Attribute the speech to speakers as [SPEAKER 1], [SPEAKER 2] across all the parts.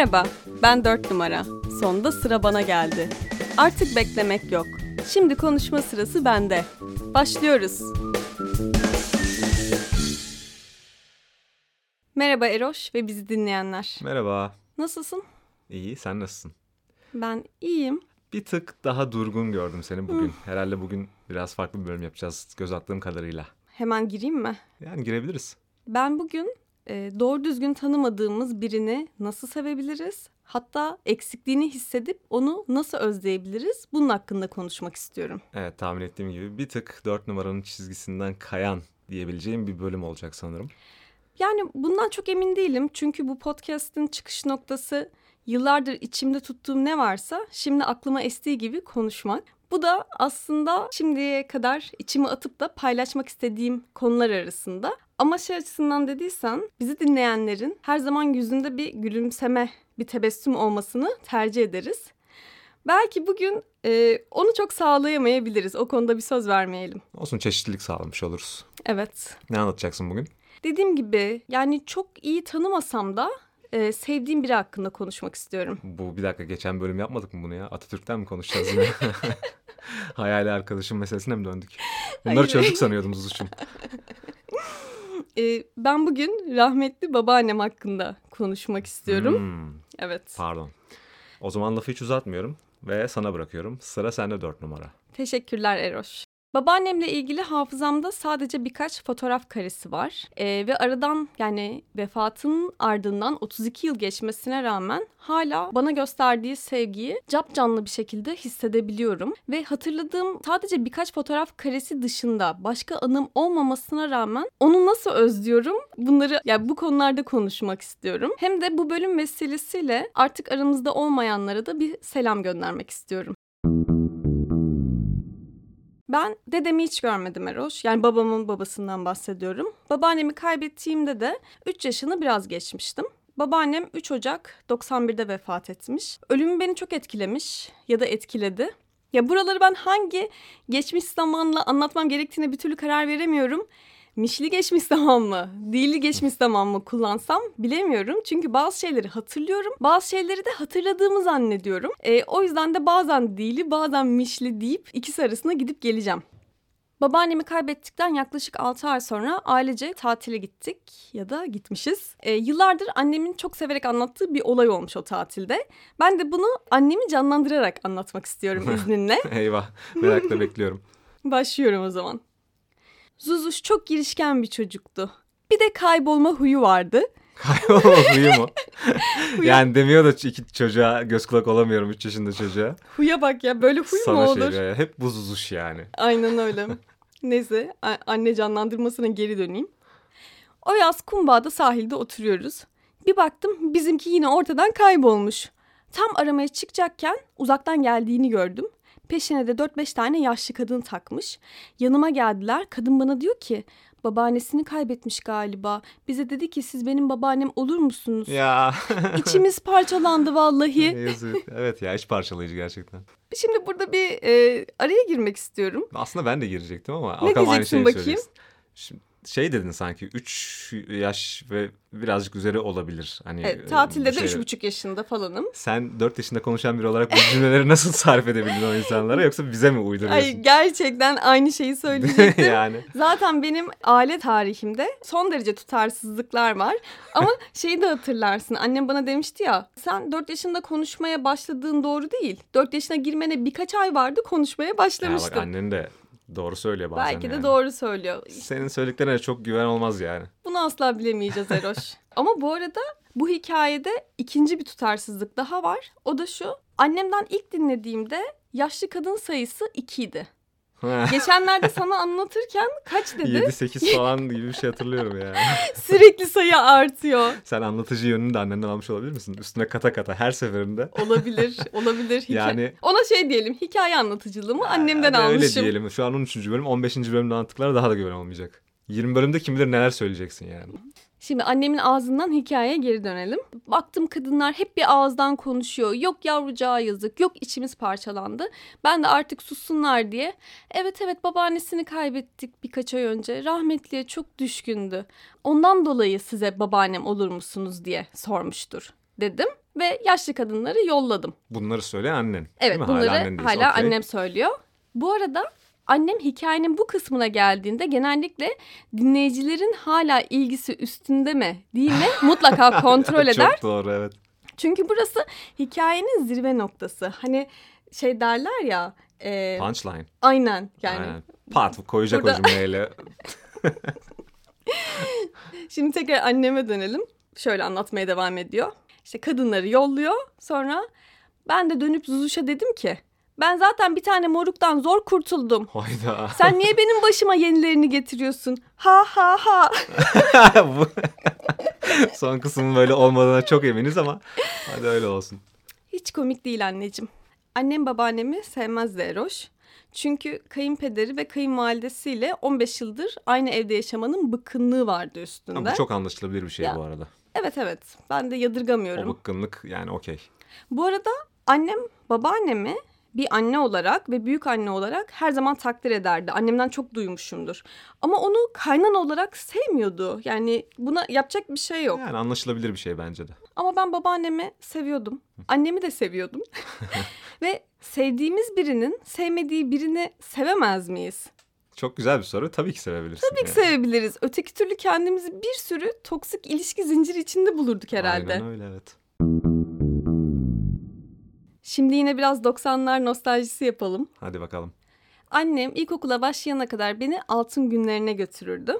[SPEAKER 1] Merhaba, ben 4 numara. Sonunda sıra bana geldi. Artık beklemek yok. Şimdi konuşma sırası bende. Başlıyoruz. Merhaba Eroş ve bizi dinleyenler.
[SPEAKER 2] Merhaba.
[SPEAKER 1] Nasılsın?
[SPEAKER 2] İyi, sen nasılsın?
[SPEAKER 1] Ben iyiyim.
[SPEAKER 2] Bir tık daha durgun gördüm seni bugün. Herhalde bugün biraz farklı bir bölüm yapacağız göz attığım kadarıyla.
[SPEAKER 1] Hemen gireyim mi?
[SPEAKER 2] Yani girebiliriz.
[SPEAKER 1] Ben bugün e, doğru düzgün tanımadığımız birini nasıl sevebiliriz? Hatta eksikliğini hissedip onu nasıl özleyebiliriz? Bunun hakkında konuşmak istiyorum.
[SPEAKER 2] Evet tahmin ettiğim gibi bir tık dört numaranın çizgisinden kayan diyebileceğim bir bölüm olacak sanırım.
[SPEAKER 1] Yani bundan çok emin değilim. Çünkü bu podcast'in çıkış noktası yıllardır içimde tuttuğum ne varsa şimdi aklıma estiği gibi konuşmak. Bu da aslında şimdiye kadar içime atıp da paylaşmak istediğim konular arasında. Ama şey açısından dediysen bizi dinleyenlerin her zaman yüzünde bir gülümseme, bir tebessüm olmasını tercih ederiz. Belki bugün e, onu çok sağlayamayabiliriz. O konuda bir söz vermeyelim.
[SPEAKER 2] Olsun çeşitlilik sağlamış oluruz.
[SPEAKER 1] Evet.
[SPEAKER 2] Ne anlatacaksın bugün?
[SPEAKER 1] Dediğim gibi yani çok iyi tanımasam da e, sevdiğim biri hakkında konuşmak istiyorum.
[SPEAKER 2] Bu bir dakika geçen bölüm yapmadık mı bunu ya? Atatürk'ten mi konuşacağız yine? Hayali arkadaşım meselesine mi döndük? Bunları
[SPEAKER 1] Hayır.
[SPEAKER 2] çözdük sanıyordum Zuzu'cum.
[SPEAKER 1] E, ben bugün rahmetli babaannem hakkında konuşmak istiyorum.
[SPEAKER 2] Hmm,
[SPEAKER 1] Evet.
[SPEAKER 2] pardon. O zaman lafı hiç uzatmıyorum ve sana bırakıyorum. Sıra sende dört numara.
[SPEAKER 1] Teşekkürler Eroş. Babaannemle ilgili hafızamda sadece birkaç fotoğraf karesi var. Ee, ve aradan yani vefatının ardından 32 yıl geçmesine rağmen hala bana gösterdiği sevgiyi cap canlı bir şekilde hissedebiliyorum. Ve hatırladığım sadece birkaç fotoğraf karesi dışında başka anım olmamasına rağmen onu nasıl özlüyorum bunları yani bu konularda konuşmak istiyorum. Hem de bu bölüm vesilesiyle artık aramızda olmayanlara da bir selam göndermek istiyorum. Ben dedemi hiç görmedim Eroş. Yani babamın babasından bahsediyorum. Babaannemi kaybettiğimde de 3 yaşını biraz geçmiştim. Babaannem 3 Ocak 91'de vefat etmiş. Ölümü beni çok etkilemiş ya da etkiledi. Ya buraları ben hangi geçmiş zamanla anlatmam gerektiğine bir türlü karar veremiyorum. Mişli geçmiş zaman mı, değilli geçmiş zaman mı kullansam bilemiyorum. Çünkü bazı şeyleri hatırlıyorum, bazı şeyleri de hatırladığımı zannediyorum. E, o yüzden de bazen değilli, bazen mişli deyip ikisi arasında gidip geleceğim. Babaannemi kaybettikten yaklaşık 6 ay sonra ailece tatile gittik ya da gitmişiz. E, yıllardır annemin çok severek anlattığı bir olay olmuş o tatilde. Ben de bunu annemi canlandırarak anlatmak istiyorum izninle.
[SPEAKER 2] Eyvah merakla bekliyorum.
[SPEAKER 1] Başlıyorum o zaman. Zuzuş çok girişken bir çocuktu. Bir de kaybolma huyu vardı.
[SPEAKER 2] Kaybolma huyu mu? yani demiyor da iki çocuğa göz kulak olamıyorum 3 yaşında çocuğa.
[SPEAKER 1] Huya bak ya böyle huy mu
[SPEAKER 2] Sana şey
[SPEAKER 1] olur?
[SPEAKER 2] böyle, hep buzuzuş yani.
[SPEAKER 1] Aynen öyle. Neyse anne canlandırmasına geri döneyim. O yaz Kumbağa'da sahilde oturuyoruz. Bir baktım bizimki yine ortadan kaybolmuş. Tam aramaya çıkacakken uzaktan geldiğini gördüm. Peşine de 4-5 tane yaşlı kadın takmış. Yanıma geldiler. Kadın bana diyor ki babaannesini kaybetmiş galiba. Bize dedi ki siz benim babaannem olur musunuz?
[SPEAKER 2] Ya.
[SPEAKER 1] İçimiz parçalandı vallahi.
[SPEAKER 2] Yazık. Evet ya iç parçalayıcı gerçekten.
[SPEAKER 1] Şimdi burada bir e, araya girmek istiyorum.
[SPEAKER 2] Aslında ben de girecektim ama
[SPEAKER 1] Ne diyeceksin bakayım?
[SPEAKER 2] Şimdi şey dedin sanki 3 yaş ve birazcık üzeri olabilir. Hani
[SPEAKER 1] Evet,
[SPEAKER 2] e,
[SPEAKER 1] tatilde
[SPEAKER 2] bu
[SPEAKER 1] de
[SPEAKER 2] şeyler-
[SPEAKER 1] üç buçuk yaşında falanım.
[SPEAKER 2] Sen 4 yaşında konuşan biri olarak bu cümleleri nasıl sarf edebildin o insanlara yoksa bize mi
[SPEAKER 1] Ay
[SPEAKER 2] uyduruyorsun?
[SPEAKER 1] gerçekten aynı şeyi söyleyecektim.
[SPEAKER 2] yani.
[SPEAKER 1] Zaten benim aile tarihimde son derece tutarsızlıklar var. Ama şeyi de hatırlarsın. Annem bana demişti ya sen 4 yaşında konuşmaya başladığın doğru değil. 4 yaşına girmene birkaç ay vardı konuşmaya
[SPEAKER 2] Ya
[SPEAKER 1] başlamıştın.
[SPEAKER 2] bak annen de doğru söylüyor bazen
[SPEAKER 1] Belki de
[SPEAKER 2] yani.
[SPEAKER 1] doğru söylüyor.
[SPEAKER 2] Senin söylediklerine çok güven olmaz yani.
[SPEAKER 1] Bunu asla bilemeyeceğiz Eroş. Ama bu arada bu hikayede ikinci bir tutarsızlık daha var. O da şu. Annemden ilk dinlediğimde yaşlı kadın sayısı 2 idi. Geçenlerde sana anlatırken kaç dedi?
[SPEAKER 2] 7-8 falan gibi bir şey hatırlıyorum yani.
[SPEAKER 1] Sürekli sayı artıyor.
[SPEAKER 2] Sen anlatıcı yönünü de annenden almış olabilir misin? Üstüne kata kata her seferinde.
[SPEAKER 1] Olabilir, olabilir. Hikaye.
[SPEAKER 2] Yani-
[SPEAKER 1] Ona şey diyelim, hikaye anlatıcılığımı annemden
[SPEAKER 2] Hadi
[SPEAKER 1] almışım.
[SPEAKER 2] Öyle diyelim. Şu an 13. bölüm 15. bölümde anlattıkları daha da güven olmayacak. 20 bölümde kim bilir neler söyleyeceksin yani.
[SPEAKER 1] Şimdi annemin ağzından hikayeye geri dönelim. Baktım kadınlar hep bir ağızdan konuşuyor. Yok yavrucağa yazık, yok içimiz parçalandı. Ben de artık sussunlar diye. Evet evet babaannesini kaybettik birkaç ay önce. Rahmetliye çok düşkündü. Ondan dolayı size babaannem olur musunuz diye sormuştur dedim. ve yaşlı kadınları yolladım.
[SPEAKER 2] Bunları söyleyen annen.
[SPEAKER 1] Evet bunları
[SPEAKER 2] hala,
[SPEAKER 1] hala,
[SPEAKER 2] annen okey.
[SPEAKER 1] annem söylüyor. Bu arada annem hikayenin bu kısmına geldiğinde genellikle dinleyicilerin hala ilgisi üstünde mi değil mi mutlaka kontrol eder.
[SPEAKER 2] Çok doğru evet.
[SPEAKER 1] Çünkü burası hikayenin zirve noktası. Hani şey derler ya. E,
[SPEAKER 2] Punchline.
[SPEAKER 1] aynen yani.
[SPEAKER 2] Aynen. Pat koyacak
[SPEAKER 1] Burada-
[SPEAKER 2] o cümleyle.
[SPEAKER 1] Şimdi tekrar anneme dönelim. Şöyle anlatmaya devam ediyor. İşte kadınları yolluyor. Sonra ben de dönüp Zuzuş'a dedim ki ben zaten bir tane moruktan zor kurtuldum.
[SPEAKER 2] Hayda.
[SPEAKER 1] Sen niye benim başıma yenilerini getiriyorsun? Ha ha ha.
[SPEAKER 2] Son kısmın böyle olmadığına çok eminiz ama hadi öyle olsun.
[SPEAKER 1] Hiç komik değil anneciğim. Annem babaannemi sevmezdi Eroş. Çünkü kayınpederi ve kayınvalidesiyle 15 yıldır aynı evde yaşamanın bıkkınlığı vardı üstünde.
[SPEAKER 2] Ama bu çok anlaşılabilir bir şey
[SPEAKER 1] Ya.
[SPEAKER 2] bu arada.
[SPEAKER 1] Evet evet ben de
[SPEAKER 2] O
[SPEAKER 1] yadırgamıyorum.
[SPEAKER 2] bıkkınlık yani okey.
[SPEAKER 1] Bu arada annem babaannemi bir anne olarak ve büyük anne olarak her zaman takdir ederdi. Annemden çok duymuşumdur. Ama onu kaynan olarak sevmiyordu. Yani buna yapacak bir şey yok.
[SPEAKER 2] Yani anlaşılabilir bir şey bence de.
[SPEAKER 1] Ama ben babaannemi seviyordum. Annemi de seviyordum. ve sevdiğimiz birinin sevmediği birini sevemez miyiz?
[SPEAKER 2] Çok güzel bir soru. Tabii ki sevebilirsin.
[SPEAKER 1] Tabii ki sevebiliriz. Öteki türlü kendimizi bir sürü toksik ilişki zinciri içinde bulurduk herhalde.
[SPEAKER 2] Aynen öyle evet.
[SPEAKER 1] Şimdi yine biraz 90'lar nostaljisi yapalım.
[SPEAKER 2] Hadi bakalım.
[SPEAKER 1] Annem ilkokula başlayana kadar beni altın günlerine götürürdü.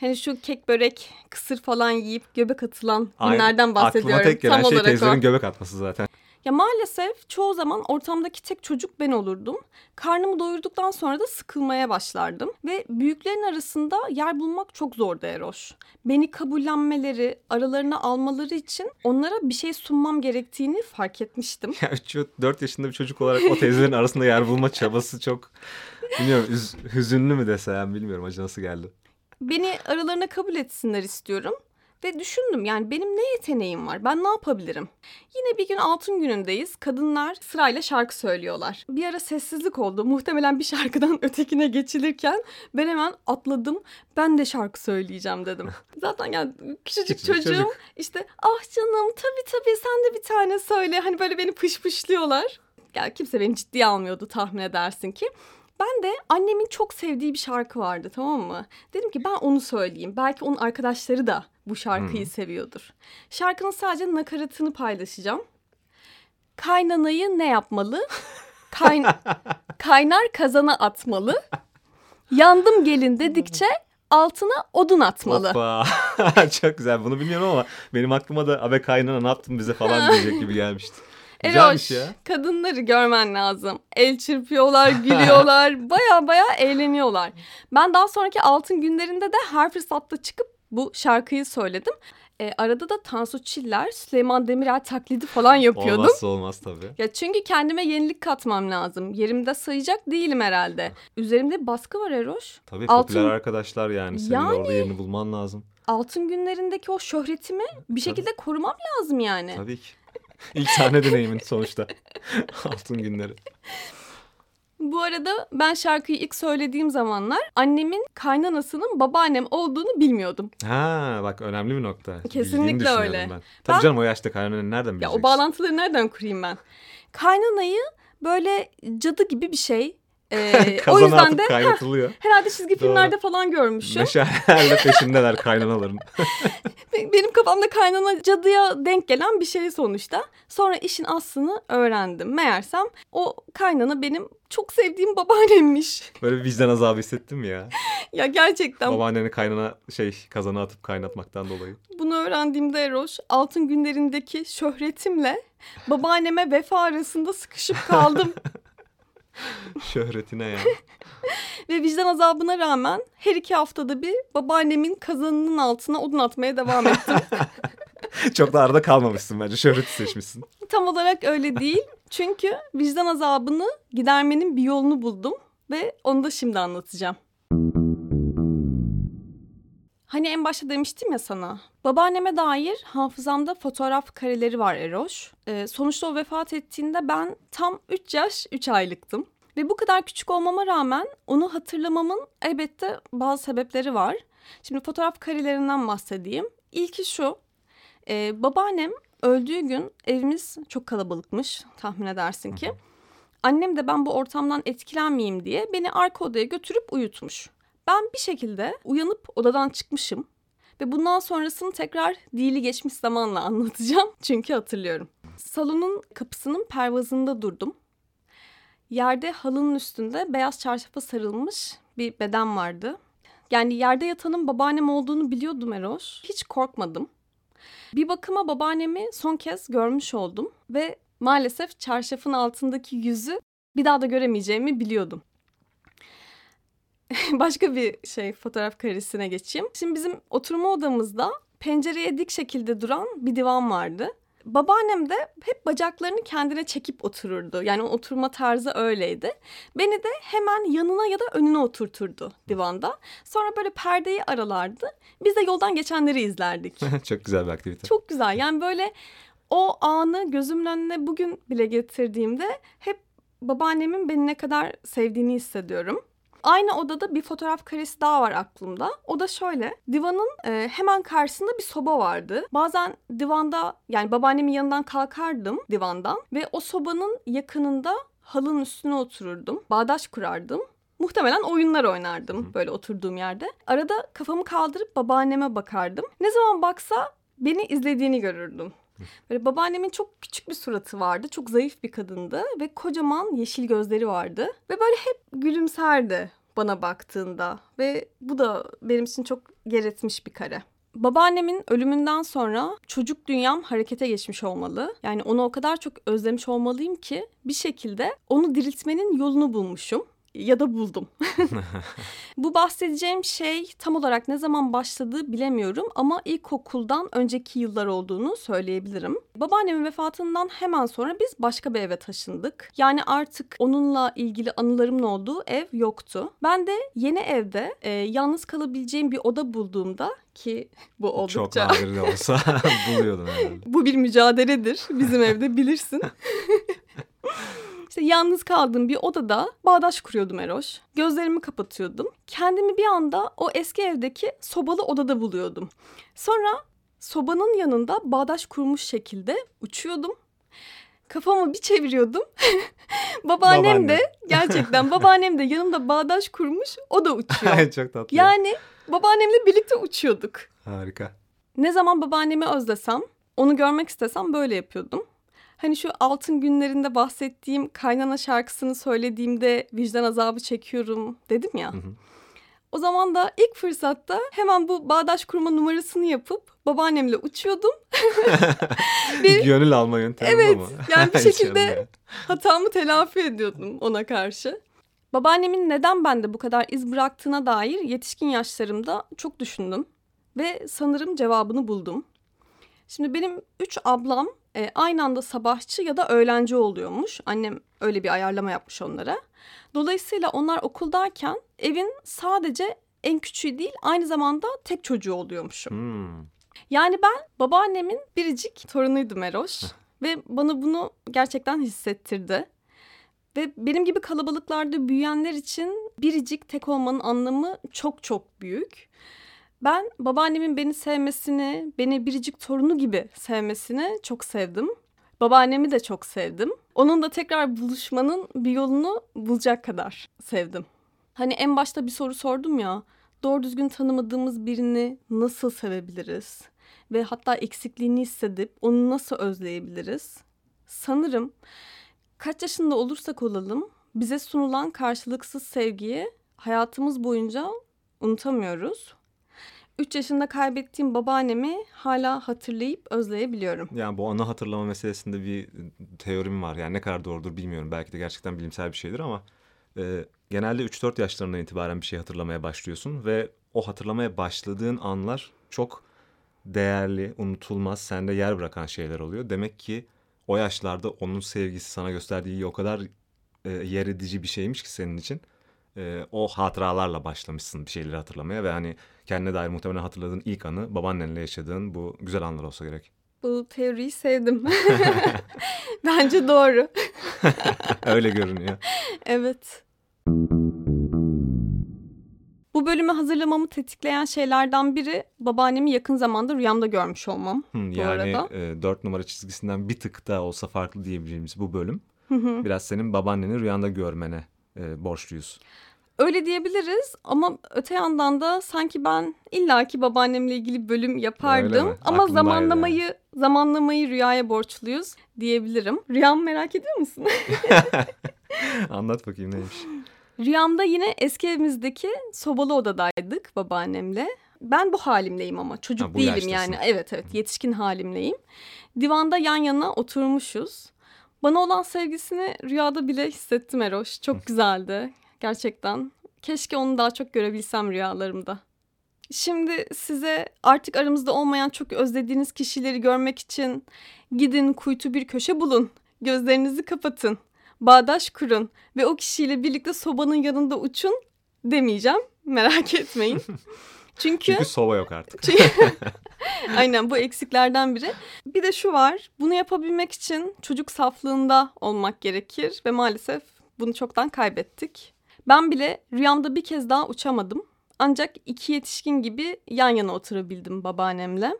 [SPEAKER 1] Hani şu kek börek, kısır falan yiyip göbek atılan
[SPEAKER 2] Aynen.
[SPEAKER 1] günlerden bahsediyorum.
[SPEAKER 2] Aklıma tek gelen
[SPEAKER 1] Tam
[SPEAKER 2] şey
[SPEAKER 1] olarak
[SPEAKER 2] teyzelerin
[SPEAKER 1] o.
[SPEAKER 2] göbek atması zaten.
[SPEAKER 1] Ya maalesef çoğu zaman ortamdaki tek çocuk ben olurdum. Karnımı doyurduktan sonra da sıkılmaya başlardım. Ve büyüklerin arasında yer bulmak çok zordu Eroş. Beni kabullenmeleri, aralarına almaları için onlara bir şey sunmam gerektiğini fark etmiştim.
[SPEAKER 2] Ya 3-4 yaşında bir çocuk olarak o teyzelerin arasında yer bulma çabası çok bilmiyorum üz- hüzünlü mü desem bilmiyorum acı nasıl geldi.
[SPEAKER 1] Beni aralarına kabul etsinler istiyorum. Ve düşündüm yani benim ne yeteneğim var? Ben ne yapabilirim? Yine bir gün altın günündeyiz. Kadınlar sırayla şarkı söylüyorlar. Bir ara sessizlik oldu. Muhtemelen bir şarkıdan ötekine geçilirken ben hemen atladım. Ben de şarkı söyleyeceğim dedim. Zaten yani küçücük
[SPEAKER 2] Küçücük
[SPEAKER 1] çocuğum
[SPEAKER 2] çocuk.
[SPEAKER 1] işte ah canım tabii tabii sen de bir tane söyle. Hani böyle beni pışpışlıyorlar. Ya kimse beni ciddiye almıyordu tahmin edersin ki. Ben de annemin çok sevdiği bir şarkı vardı tamam mı? Dedim ki ben onu söyleyeyim. Belki onun arkadaşları da bu şarkıyı seviyordur. Şarkının sadece nakaratını paylaşacağım. Kaynanayı ne yapmalı? Kayn kaynar kazana atmalı. Yandım gelin dedikçe altına odun atmalı.
[SPEAKER 2] Hoppa. çok güzel bunu bilmiyorum ama benim aklıma da abe kaynana ne yaptın bize falan diyecek gibi gelmişti.
[SPEAKER 1] Eroş,
[SPEAKER 2] ya.
[SPEAKER 1] kadınları görmen lazım. El çırpıyorlar, gülüyorlar, baya baya eğleniyorlar. Ben daha sonraki altın günlerinde de her fırsatta çıkıp bu şarkıyı söyledim. E, arada da Tansu Çiller, Süleyman Demirel taklidi falan yapıyordum.
[SPEAKER 2] Olmazsa olmaz tabii.
[SPEAKER 1] Ya çünkü kendime yenilik katmam lazım. Yerimde sayacak değilim herhalde. Üzerimde baskı var Eroş.
[SPEAKER 2] Tabii
[SPEAKER 1] Altın-
[SPEAKER 2] popüler arkadaşlar yani. Senin
[SPEAKER 1] Yani-
[SPEAKER 2] orada yerini bulman lazım.
[SPEAKER 1] Altın günlerindeki o şöhretimi bir şekilde korumam lazım yani.
[SPEAKER 2] Tabii ki. İlk sahne deneyimin sonuçta. Altın günleri.
[SPEAKER 1] Bu arada ben şarkıyı ilk söylediğim zamanlar annemin kaynanasının babaannem olduğunu bilmiyordum.
[SPEAKER 2] Ha bak önemli bir nokta.
[SPEAKER 1] Kesinlikle öyle.
[SPEAKER 2] Ben. Tabii
[SPEAKER 1] Ben-
[SPEAKER 2] canım o yaşta kaynananı nereden
[SPEAKER 1] Ya
[SPEAKER 2] bileceksin?
[SPEAKER 1] o bağlantıları nereden kurayım ben? Kaynanayı böyle cadı gibi bir şey. Ee, o yüzden de
[SPEAKER 2] kaynatılıyor.
[SPEAKER 1] herhalde çizgi
[SPEAKER 2] Doğru.
[SPEAKER 1] filmlerde falan görmüşüm.
[SPEAKER 2] Meşalelerle peşindeler kaynanaların.
[SPEAKER 1] Be- Benim kafamda kaynana cadıya denk gelen bir şey sonuçta. Sonra işin aslını öğrendim. Meğersem o kaynana benim çok sevdiğim babaannemmiş.
[SPEAKER 2] Böyle bir vicdan azabı hissettim ya.
[SPEAKER 1] ya gerçekten
[SPEAKER 2] Babaanneni kaynana şey kazana atıp kaynatmaktan dolayı.
[SPEAKER 1] bunu öğrendiğimde Eroş altın günlerindeki şöhretimle babaanneme vefa arasında sıkışıp kaldım.
[SPEAKER 2] Şöhretine ya.
[SPEAKER 1] Ve vicdan azabına rağmen her iki haftada bir babaannemin kazanının altına odun atmaya devam ettim.
[SPEAKER 2] Çok da arada kalmamışsın bence. Şöhreti seçmişsin.
[SPEAKER 1] Tam olarak öyle değil. Çünkü vicdan azabını gidermenin bir yolunu buldum. Ve onu da şimdi anlatacağım. Hani en başta demiştim ya sana. Babaanneme dair hafızamda fotoğraf kareleri var Eroş. Ee, sonuçta o vefat ettiğinde ben tam 3 yaş 3 aylıktım. Ve bu kadar küçük olmama rağmen onu hatırlamamın elbette bazı sebepleri var. Şimdi fotoğraf karelerinden bahsedeyim. İlki şu. Ee, babaannem öldüğü gün evimiz çok kalabalıkmış tahmin edersin ki. Annem de ben bu ortamdan etkilenmeyeyim diye beni arka odaya götürüp uyutmuş. Ben bir şekilde uyanıp odadan çıkmışım ve bundan sonrasını tekrar dili geçmiş zamanla anlatacağım çünkü hatırlıyorum. Salonun kapısının pervazında durdum. Yerde halının üstünde beyaz çarşafa sarılmış bir beden vardı. Yani yerde yatanın babaannem olduğunu biliyordum Eroş. Hiç korkmadım. Bir bakıma babaannemi son kez görmüş oldum ve maalesef çarşafın altındaki yüzü bir daha da göremeyeceğimi biliyordum. Başka bir şey fotoğraf karesine geçeyim. Şimdi bizim oturma odamızda pencereye dik şekilde duran bir divan vardı. Babaannem de hep bacaklarını kendine çekip otururdu. Yani oturma tarzı öyleydi. Beni de hemen yanına ya da önüne oturturdu divanda. Sonra böyle perdeyi aralardı. Biz de yoldan geçenleri izlerdik.
[SPEAKER 2] Çok güzel bir aktivite.
[SPEAKER 1] Çok güzel. Yani böyle o anı gözümün önüne bugün bile getirdiğimde hep babaannemin beni ne kadar sevdiğini hissediyorum. Aynı odada bir fotoğraf karesi daha var aklımda. O da şöyle. Divanın e, hemen karşısında bir soba vardı. Bazen divanda yani babaannemin yanından kalkardım divandan ve o sobanın yakınında halının üstüne otururdum. Bağdaş kurardım. Muhtemelen oyunlar oynardım böyle oturduğum yerde. Arada kafamı kaldırıp babaanneme bakardım. Ne zaman baksa beni izlediğini görürdüm. Böyle babaannemin çok küçük bir suratı vardı. Çok zayıf bir kadındı ve kocaman yeşil gözleri vardı. Ve böyle hep gülümserdi bana baktığında. Ve bu da benim için çok yer etmiş bir kare. Babaannemin ölümünden sonra çocuk dünyam harekete geçmiş olmalı. Yani onu o kadar çok özlemiş olmalıyım ki bir şekilde onu diriltmenin yolunu bulmuşum ya da buldum. Bu bahsedeceğim şey tam olarak ne zaman başladı bilemiyorum ama ilkokuldan önceki yıllar olduğunu söyleyebilirim. Babaannemin vefatından hemen sonra biz başka bir eve taşındık. Yani artık onunla ilgili anılarımın olduğu ev yoktu. Ben de yeni evde e, yalnız kalabileceğim bir oda bulduğumda ki bu oldukça...
[SPEAKER 2] Çok nadir de olsa buluyordum herhalde.
[SPEAKER 1] bu bir mücadeledir bizim evde bilirsin. İşte yalnız kaldığım bir odada bağdaş kuruyordum Eroş. Gözlerimi kapatıyordum. Kendimi bir anda o eski evdeki sobalı odada buluyordum. Sonra sobanın yanında bağdaş kurmuş şekilde uçuyordum. Kafamı bir çeviriyordum. babaannem Babaanne. de gerçekten babaannem de yanımda bağdaş kurmuş. O da uçuyor.
[SPEAKER 2] Çok tatlı.
[SPEAKER 1] Yani babaannemle birlikte uçuyorduk.
[SPEAKER 2] Harika.
[SPEAKER 1] Ne zaman babaannemi özlesem, onu görmek istesem böyle yapıyordum. Hani şu altın günlerinde bahsettiğim kaynana şarkısını söylediğimde vicdan azabı çekiyorum dedim ya. Hı hı. O zaman da ilk fırsatta hemen bu bağdaş kurma numarasını yapıp babaannemle uçuyordum.
[SPEAKER 2] bir, Gönül alma yöntemi
[SPEAKER 1] evet? Evet yani bir şekilde hatamı telafi ediyordum ona karşı. Babaannemin neden bende bu kadar iz bıraktığına dair yetişkin yaşlarımda çok düşündüm. Ve sanırım cevabını buldum. Şimdi benim üç ablam e, aynı anda sabahçı ya da öğlenci oluyormuş. Annem öyle bir ayarlama yapmış onlara. Dolayısıyla onlar okuldayken evin sadece en küçüğü değil aynı zamanda tek çocuğu oluyormuşum. Hmm. Yani ben babaannemin biricik torunuydum Eroş. ve bana bunu gerçekten hissettirdi. Ve benim gibi kalabalıklarda büyüyenler için biricik tek olmanın anlamı çok çok büyük. Ben babaannemin beni sevmesini, beni biricik torunu gibi sevmesini çok sevdim. Babaannemi de çok sevdim. Onun da tekrar buluşmanın bir yolunu bulacak kadar sevdim. Hani en başta bir soru sordum ya. Doğru düzgün tanımadığımız birini nasıl sevebiliriz? Ve hatta eksikliğini hissedip onu nasıl özleyebiliriz? Sanırım kaç yaşında olursak olalım bize sunulan karşılıksız sevgiyi hayatımız boyunca unutamıyoruz. 3 yaşında kaybettiğim babaannemi hala hatırlayıp özleyebiliyorum.
[SPEAKER 2] Yani bu ana hatırlama meselesinde bir teorim var. Yani ne kadar doğrudur bilmiyorum. Belki de gerçekten bilimsel bir şeydir ama e, genelde 3-4 yaşlarından itibaren bir şey hatırlamaya başlıyorsun ve o hatırlamaya başladığın anlar çok değerli, unutulmaz, sende yer bırakan şeyler oluyor. Demek ki o yaşlarda onun sevgisi sana gösterdiği o kadar e, yer edici bir şeymiş ki senin için e, o hatıralarla başlamışsın bir şeyleri hatırlamaya ve hani kendine dair muhtemelen hatırladığın ilk anı babaannenle yaşadığın bu güzel anlar olsa gerek.
[SPEAKER 1] Bu teoriyi sevdim. Bence doğru.
[SPEAKER 2] Öyle görünüyor.
[SPEAKER 1] Evet. Bu bölümü hazırlamamı tetikleyen şeylerden biri babaannemi yakın zamanda rüyamda görmüş olmam. Bu
[SPEAKER 2] yani
[SPEAKER 1] arada.
[SPEAKER 2] e, 4 numara çizgisinden bir tık da olsa farklı diyebileceğimiz bu bölüm. Biraz senin babaanneni rüyanda görmene e, borçluyuz.
[SPEAKER 1] Öyle diyebiliriz ama öte yandan da sanki ben illaki babaannemle ilgili bölüm yapardım. Ama
[SPEAKER 2] Aklımdaydı
[SPEAKER 1] zamanlamayı zamanlamayı rüyaya borçluyuz diyebilirim. Rüyamı merak ediyor musun?
[SPEAKER 2] Anlat bakayım neymiş.
[SPEAKER 1] Rüyamda yine eski evimizdeki sobalı odadaydık babaannemle. Ben bu halimleyim ama çocuk
[SPEAKER 2] Ha,
[SPEAKER 1] değilim
[SPEAKER 2] yaştasın.
[SPEAKER 1] yani. Evet evet yetişkin halimleyim. Divanda yan yana oturmuşuz. Bana olan sevgisini rüyada bile hissettim Eroş. Çok güzeldi gerçekten. Keşke onu daha çok görebilsem rüyalarımda. Şimdi size artık aramızda olmayan çok özlediğiniz kişileri görmek için gidin kuytu bir köşe bulun. Gözlerinizi kapatın. Bağdaş kurun ve o kişiyle birlikte sobanın yanında uçun demeyeceğim. Merak etmeyin. Çünkü
[SPEAKER 2] Çünkü sova yok artık.
[SPEAKER 1] aynen bu eksiklerden biri. Bir de şu var. Bunu yapabilmek için çocuk saflığında olmak gerekir ve maalesef bunu çoktan kaybettik. Ben bile rüyamda bir kez daha uçamadım. Ancak iki yetişkin gibi yan yana oturabildim babaannemle.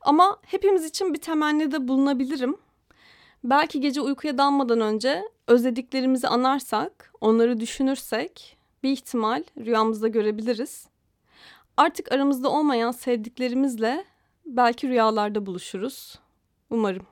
[SPEAKER 1] Ama hepimiz için bir temennide bulunabilirim. Belki gece uykuya dalmadan önce özlediklerimizi anarsak, onları düşünürsek bir ihtimal rüyamızda görebiliriz. Artık aramızda olmayan sevdiklerimizle belki rüyalarda buluşuruz. Umarım.